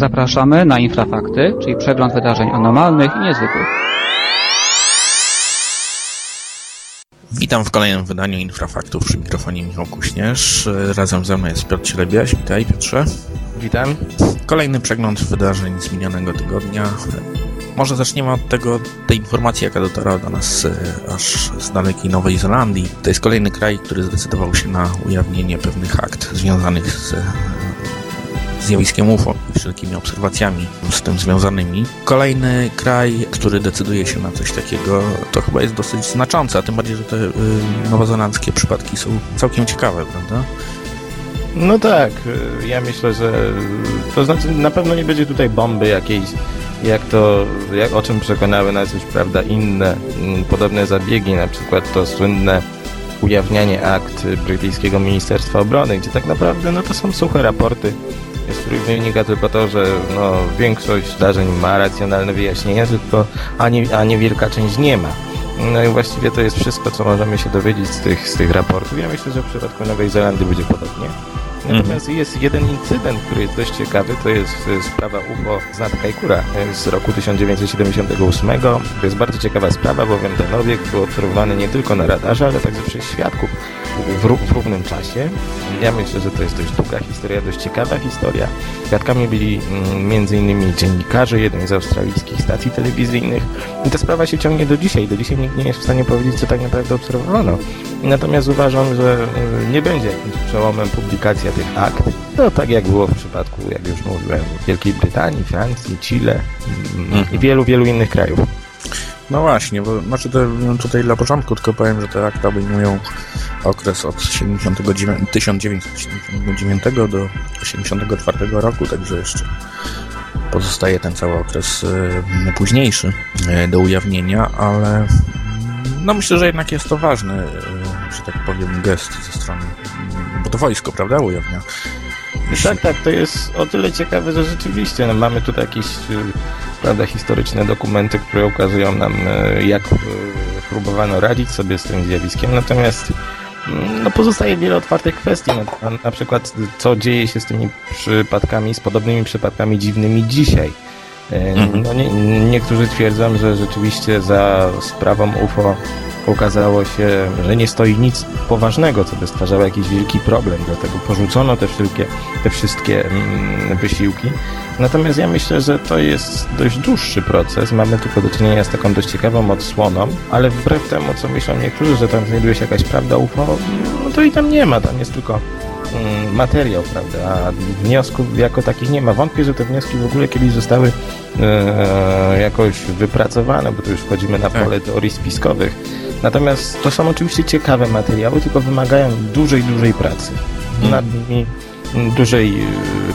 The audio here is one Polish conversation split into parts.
Zapraszamy na Infrafakty, czyli przegląd wydarzeń anormalnych i niezwykłych. Witam w kolejnym wydaniu Infrafaktów przy mikrofonie Michał Kuśnierz. Razem ze mną jest Piotr Cielebiaś. Witaj Piotrze. Witam. Kolejny przegląd wydarzeń z minionego tygodnia. Może zaczniemy od tego, tej informacji, jaka dotarła do nas e, aż z dalekiej Nowej Zelandii. To jest kolejny kraj, który zdecydował się na ujawnienie pewnych akt związanych z zjawiskiem UFO i wszelkimi obserwacjami z tym związanymi. Kolejny kraj, który decyduje się na coś takiego, to chyba jest dosyć znaczące, a tym bardziej, że te y, nowozelandzkie przypadki są całkiem ciekawe, prawda? No tak, y, ja myślę, że to znaczy na pewno nie będzie tutaj bomby jakiejś, jak to, jak, o czym przekonały nas już, prawda, inne mm, podobne zabiegi, na przykład to słynne ujawnianie akt brytyjskiego Ministerstwa Obrony, gdzie tak naprawdę no to są suche raporty, z których wynika tylko to, że no, większość zdarzeń ma racjonalne wyjaśnienia, tylko a, nie, a niewielka część nie ma. No i właściwie to jest wszystko, co możemy się dowiedzieć z tych, z tych raportów. Ja myślę, że w przypadku Nowej Zelandii będzie podobnie. Natomiast mhm. jest jeden incydent, który jest dość ciekawy, to jest e, sprawa UFO z nad Kajkura e, z roku 1978. To jest bardzo ciekawa sprawa, bowiem ten obiekt był obserwowany nie tylko na radarze, ale także przez świadków w, w równym czasie. Ja myślę, że to jest dość długa historia, dość ciekawa historia. Świadkami byli mm, m.in. dziennikarze jednej z australijskich stacji telewizyjnych. I ta sprawa się ciągnie do dzisiaj. Do dzisiaj nikt nie jest w stanie powiedzieć, co tak naprawdę obserwowano. Natomiast uważam, że e, nie będzie jakimś przełomem publikacja tych akt. No tak jak było w przypadku, jak już mówiłem, Wielkiej Brytanii, Francji, Chile mm, mhm. i wielu, wielu innych krajów. No właśnie, bo znaczy to, tutaj dla początku tylko powiem, że te akta obejmują okres od 79, 1979 do 1984 roku, także jeszcze pozostaje ten cały okres y, późniejszy y, do ujawnienia, ale no myślę, że jednak jest to ważny, y, że tak powiem, gest ze strony, to wojsko, prawda, ujawnia. Tak, tak, to jest o tyle ciekawe, że rzeczywiście no, mamy tutaj jakieś prawda, historyczne dokumenty, które ukazują nam, jak próbowano radzić sobie z tym zjawiskiem, natomiast no, pozostaje wiele otwartych kwestii, no, na, na przykład co dzieje się z tymi przypadkami, z podobnymi przypadkami dziwnymi dzisiaj. Mhm. No, nie, niektórzy twierdzą, że rzeczywiście za sprawą UFO okazało się, że nie stoi nic poważnego, co by stwarzało jakiś wielki problem, dlatego porzucono te wszystkie, te wszystkie mm, wysiłki. Natomiast ja myślę, że to jest dość dłuższy proces. Mamy tylko do czynienia z taką dość ciekawą odsłoną, ale wbrew temu, co myślą niektórzy, że tam znajduje się jakaś prawda UFO, no to i tam nie ma, tam jest tylko materiał, prawda, a wniosków jako takich nie ma. Wątpię, że te wnioski w ogóle kiedyś zostały e, jakoś wypracowane, bo tu już wchodzimy na pole teorii spiskowych. Natomiast to są oczywiście ciekawe materiały, tylko wymagają dużej, dużej pracy. Hmm. Nad nimi dużej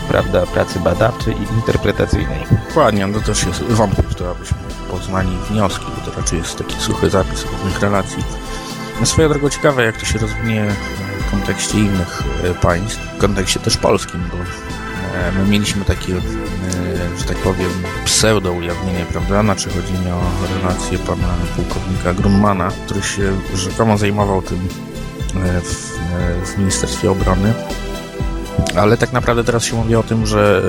prawda, pracy badawczej i interpretacyjnej. Dokładnie, no to też jest wątpię, że abyśmy poznali wnioski, bo to raczej jest taki suchy zapis różnych relacji. No swoją drogą ciekawe, jak to się rozwinie w kontekście innych e, państw, w kontekście też polskim, bo e, my mieliśmy takie, e, że tak powiem, pseudo-ujawnienie, prawda? Znaczy chodzi mi o relację pana pułkownika Grunmana, który się rzekomo zajmował tym w, w Ministerstwie Obrony ale tak naprawdę teraz się mówi o tym, że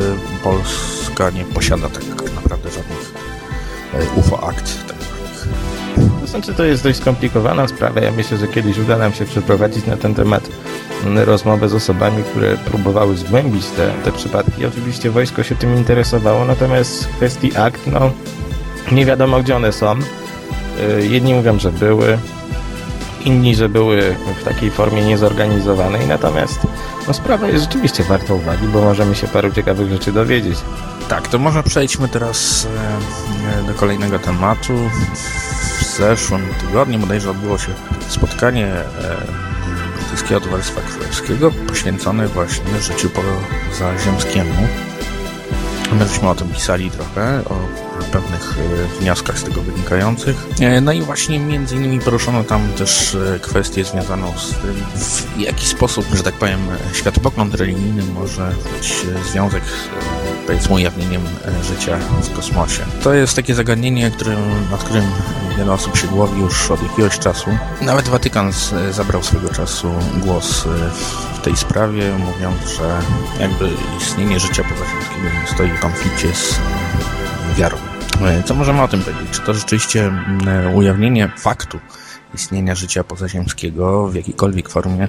Polska nie posiada tak naprawdę żadnych UFO akt. To znaczy, to jest dość skomplikowana sprawa. Ja myślę, że kiedyś uda nam się przeprowadzić na ten temat mm, rozmowę z osobami, które próbowały zgłębić te, te przypadki. Oczywiście wojsko się tym interesowało, natomiast w kwestii akt, no nie wiadomo gdzie one są. Y, jedni mówią, że były, inni, że były w takiej formie niezorganizowanej, natomiast no, sprawa jest rzeczywiście warta uwagi, bo możemy się paru ciekawych rzeczy dowiedzieć. Tak, to może przejdźmy teraz e, do kolejnego tematu. W zeszłym tygodniu bodajże odbyło się spotkanie e, brytyjskiego Towarzystwa Królewskiego poświęcone właśnie życiu pozaziemskiemu. My żeśmy o tym pisali trochę, o pewnych e, wnioskach z tego wynikających. E, no i właśnie między innymi poruszono tam też kwestię związaną z tym, w jaki sposób, że tak powiem, światopogląd religijny może mieć związek powiedzmy ujawnieniem e, życia w kosmosie. To jest takie zagadnienie, którym, nad którym wiele osób się głowi już od jakiegoś czasu. Nawet Watykan z, zabrał swego czasu głos e, w tej sprawie, mówiąc, że jakby istnienie życia pozaziemskiego stoi w konflikcie z e, wiarą. E, Co możemy o tym powiedzieć? Czy to rzeczywiście ujawnienie faktu istnienia życia pozaziemskiego w jakiejkolwiek formie e,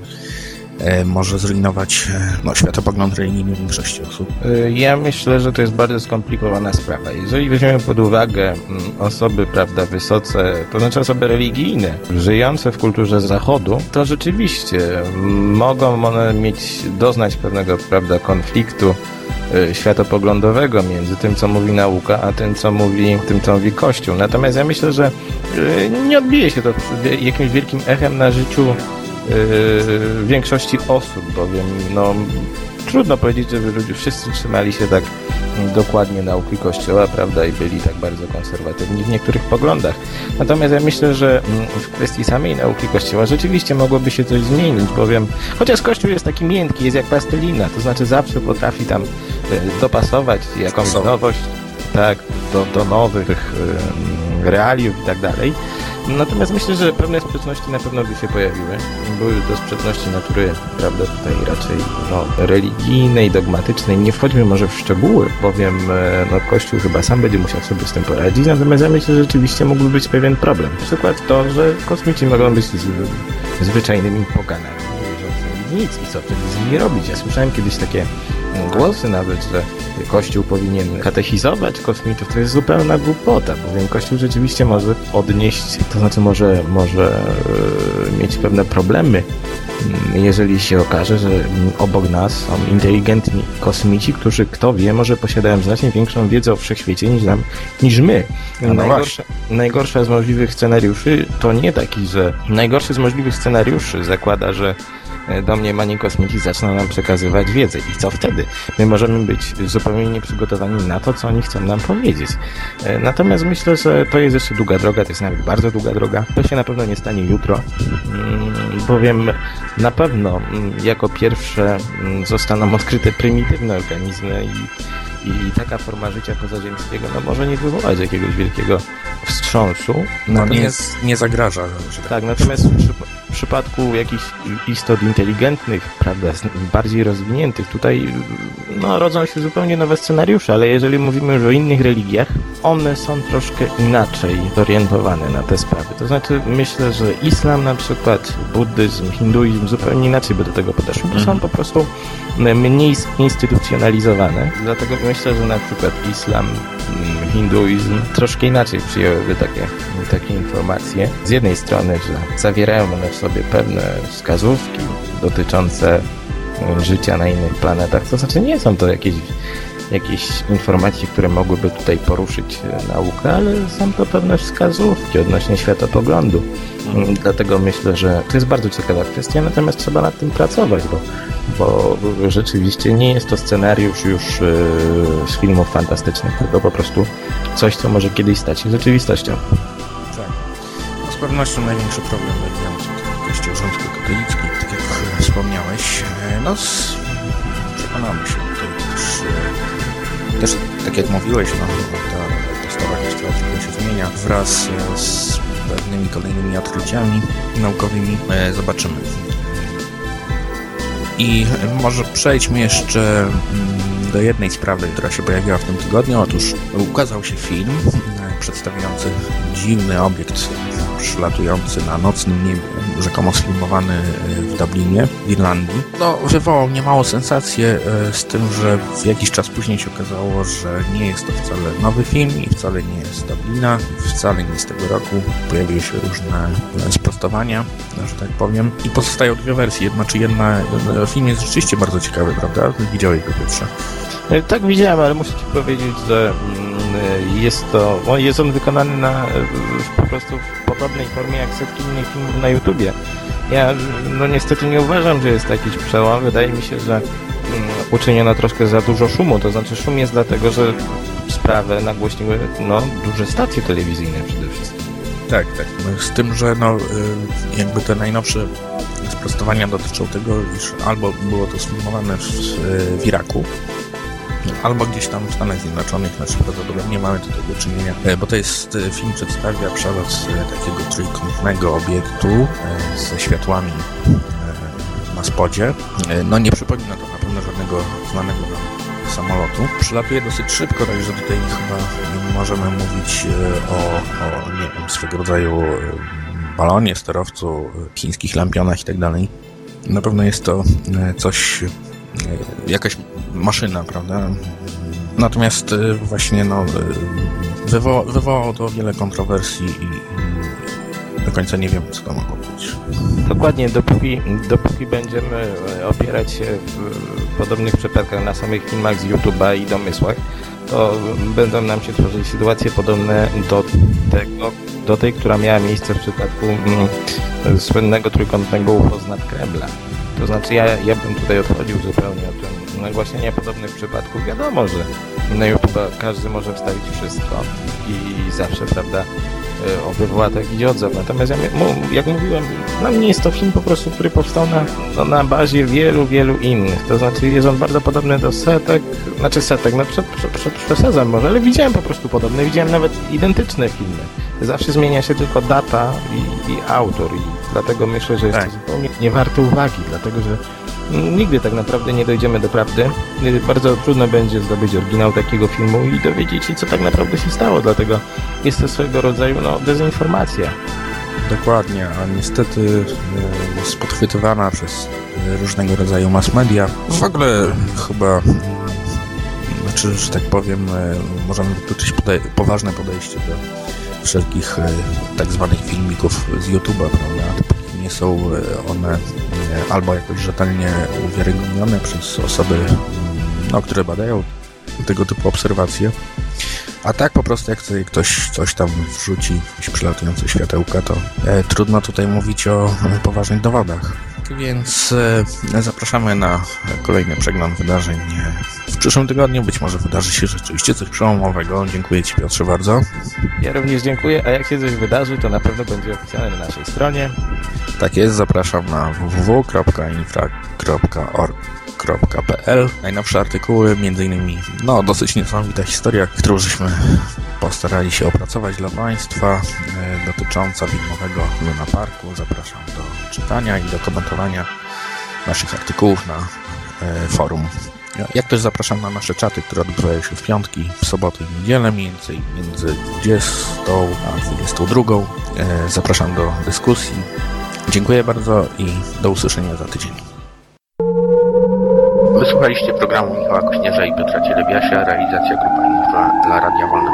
może zrujnować e, no, światopogląd religijny większości osób? Y, Ja myślę, że to jest bardzo skomplikowana sprawa. Jeżeli weźmiemy pod uwagę mm, osoby, prawda, wysoce, to znaczy osoby religijne, żyjące w kulturze zachodu, to rzeczywiście mm, mogą one mieć, doznać pewnego, prawda, konfliktu światopoglądowego między tym, co mówi nauka, a tym, co mówi, tym, co mówi Kościół. Natomiast ja myślę, że nie odbije się to jakimś wielkim echem na życiu większości osób, bowiem no, trudno powiedzieć, żeby ludzie wszyscy trzymali się tak dokładnie nauki Kościoła, prawda, i byli tak bardzo konserwatywni w niektórych poglądach. Natomiast ja myślę, że mm, w kwestii samej nauki Kościoła rzeczywiście mogłoby się coś zmienić, bowiem chociaż Kościół jest taki miękki, jest jak plastelina, to znaczy zawsze potrafi tam e, dopasować jakąś nowość, tak, do, do nowych em, realiów i tak dalej. Natomiast myślę, że pewne sprzeczności na pewno by się pojawiły. Były to sprzeczności natury, prawda, tutaj raczej no, religijnej, dogmatycznej. Nie wchodźmy może w szczegóły, bowiem e, no, Kościół chyba sam będzie musiał sobie z tym poradzić. Natomiast ja myślę, że rzeczywiście mógłby być pewien problem. Na przykład to, że kosmici mogą być z, zwyczajnymi poganami, nie nic i co wtedy z nimi robić. Ja słyszałem kiedyś takie głosy nawet, że Kościół powinien katechizować kosmitów, to jest zupełna głupota, bowiem Kościół rzeczywiście może odnieść, to znaczy może, może e, mieć pewne problemy, mm, jeżeli się okaże, że obok nas są inteligentni kosmici, którzy, kto wie, może posiadają znacznie większą wiedzę o wszechświecie niż, nam, niż my. No najgorsza, najgorsza z możliwych scenariuszy to nie taki, że najgorszy z możliwych scenariuszy zakłada, że e, domniemani kosmici zaczną nam przekazywać wiedzę. I co wtedy? My możemy być zupełnie nieprzygotowani na to, co oni chcą nam powiedzieć. E, Natomiast myślę, że to jest jeszcze długa droga, to jest nawet bardzo długa droga. To się na pewno nie stanie jutro, mm, bowiem na pewno mm, jako pierwsze mm, zostaną odkryte prymitywne organizmy i i taka forma życia pozaziemskiego no, może nie wywołać jakiegoś wielkiego wstrząsu. No nie, Natomiast- nie zagraża, że tak tak, natomiast w, przyp- w przypadku jakichś istot inteligentnych, prawda, bardziej rozwiniętych, tutaj no, rodzą się zupełnie nowe scenariusze, ale jeżeli mówimy już o innych religiach, one są troszkę inaczej zorientowane na te sprawy. To znaczy, myślę, że islam na przykład, buddyzm, hinduizm zupełnie inaczej by do tego podeszły, bo są Mhm. po prostu mniej zinstytucjonalizowane. Dlatego myślę, że na przykład islam, hinduizm troszkę inaczej przyjęłyby takie, takie informacje. Z jednej strony, że zawierają one w sobie pewne wskazówki dotyczące życia na innych planetach, to znaczy nie są to jakieś jakieś informacje, które mogłyby tutaj poruszyć e, naukę, ale są to pewne wskazówki odnośnie światopoglądu. Mm, Dlatego myślę, że to jest bardzo ciekawa kwestia, natomiast trzeba nad tym pracować, bo, bo rzeczywiście nie jest to scenariusz już e, z filmów fantastycznych, tylko po prostu coś, co może kiedyś stać się rzeczywistością. Tak. No, z pewnością największy problem będzie Kościół rzymskokatolicki, tak jak wspomniałeś. E, No, przekonamy się tutaj e, też, tak jak mówiłeś, no, ta postawa trochę się zmienia wraz e, z pewnymi kolejnymi odkryciami naukowymi. E, Zobaczymy. I może przejdźmy jeszcze mm, do jednej sprawy, która się pojawiła w tym tygodniu. Otóż ukazał się film e, przedstawiający dziwny obiekt przylatujący na nocnym niebie, rzekomo sfilmowany e, w Dublinie, w Irlandii. No, wywołał niemało sensację e, z tym, że w jakiś czas później się okazało, że nie jest to wcale nowy film i wcale nie jest z Dublina, wcale nie z tego roku. Pojawiły się różne e, sprostowania, że tak powiem. I pozostają dwie wersje. Jedna czy jedna. Film jest rzeczywiście bardzo ciekawy, prawda? Widziałeś go pierwsze. E, Tak widziałem, ale muszę Ci powiedzieć, że mm, jest to, on- jest on wykonany na, e, po prostu w podobnej formie jak setki innych filmów na YouTubie. Ja no niestety nie uważam, że jest jakiś przełom. Wydaje mi się, że mm, uczyniono troszkę za dużo szumu. To znaczy szum jest dlatego, że sprawę nagłośniły no, duże stacje telewizyjne przede wszystkim. Tak, tak. No, Z tym, że no, y, jakby te najnowsze sprostowania dotyczą tego, iż albo było to sfilmowane w, w Iraku, albo gdzieś tam w Stanach Zjednoczonych, znaczy prawdopodobnie mamy tutaj do czynienia, e, bo to jest e, film przedstawia przelot e, takiego trójkątnego obiektu ze światłami na spodzie. No nie przypomina to na pewno żadnego znanego samolotu. Przylatuje dosyć szybko, także tutaj chyba nie możemy mówić o, o nie wiem, swego rodzaju balonie, sterowcu, chińskich lampionach i tak. Na pewno jest to coś, jakaś maszyna, prawda? Natomiast e, właśnie no, e, wywoła, wywołało to wiele kontrowersji i, do końca nie wiem, co to mogło być. Dokładnie, dopóki, dopóki będziemy e, opierać się w podobnych przypadkach na samych filmach z YouTube'a i domysłach, to będą nam się tworzyć sytuacje podobne do tego, do tej, która miała miejsce w przypadku mm, słynnego trójkątnego UFO z nad Kremla. To znaczy ja, ja bym tutaj odchodził zupełnie od tym nagłaśniania podobnych przypadków. Wiadomo, że na YouTube każdy może wstawić wszystko i zawsze, prawda, e, o, wywoła to jakiś odzew. Natomiast ja, jak mówiłem, dla mnie jest to film po prostu, który powstał na, no, na bazie wielu, wielu innych. To znaczy jest on bardzo podobny do setek, znaczy setek, no przed, przed, przesadzam może, ale widziałem po prostu podobne, widziałem nawet identyczne filmy. Zawsze zmienia się tylko data i, i autor i dlatego myślę, że jest Tak. to zupełnie nie warte uwagi, dlatego że nigdy tak naprawdę nie dojdziemy do prawdy. Y, Bardzo trudno będzie zdobyć oryginał takiego filmu i dowiedzieć się, co tak naprawdę się stało, dlatego jest to swego rodzaju no, dezinformacja. Dokładnie, a niestety e, jest podchwytywana przez e, różnego rodzaju mass media. W ogóle chyba, znaczy, że tak powiem, możemy wykluczyć podej- poważne podejście do wszelkich e, tak zwanych filmików z YouTube'a, prawda? Nie są e, one e, albo jakoś rzetelnie uwiarygodnione przez osoby, mm, no, które badają tego typu obserwacje. A tak po prostu jak ktoś coś tam wrzuci, jakieś przylatujące światełka, to e, trudno tutaj mówić o e, poważnych dowodach. Więc e, zapraszamy na kolejny przegląd wydarzeń e, w przyszłym tygodniu. Być może wydarzy się rzeczywiście coś przełomowego. Dziękuję Ci Piotrze bardzo. Ja również dziękuję, a jak się coś wydarzy, to na pewno będzie opisane na naszej stronie. Tak jest, zapraszam na www.infra.org.pl Najnowsze artykuły, między innymi no, dosyć niesamowita historia, którą żeśmy postarali się opracować dla Państwa, e, dotycząca widmowego Luna Parku. Zapraszam do czytania i do komentowania naszych artykułów na e, forum. Jak też zapraszam na nasze czaty, które odbywają się w piątki, w soboty i niedzielę, więcej między 20 a 22. E, Zapraszam do dyskusji. Dziękuję bardzo i do usłyszenia za tydzień. Wysłuchaliście programu Michała Kośnierza i Piotra Cielebiasia, realizacja Grupa Infra dla Radia Wolna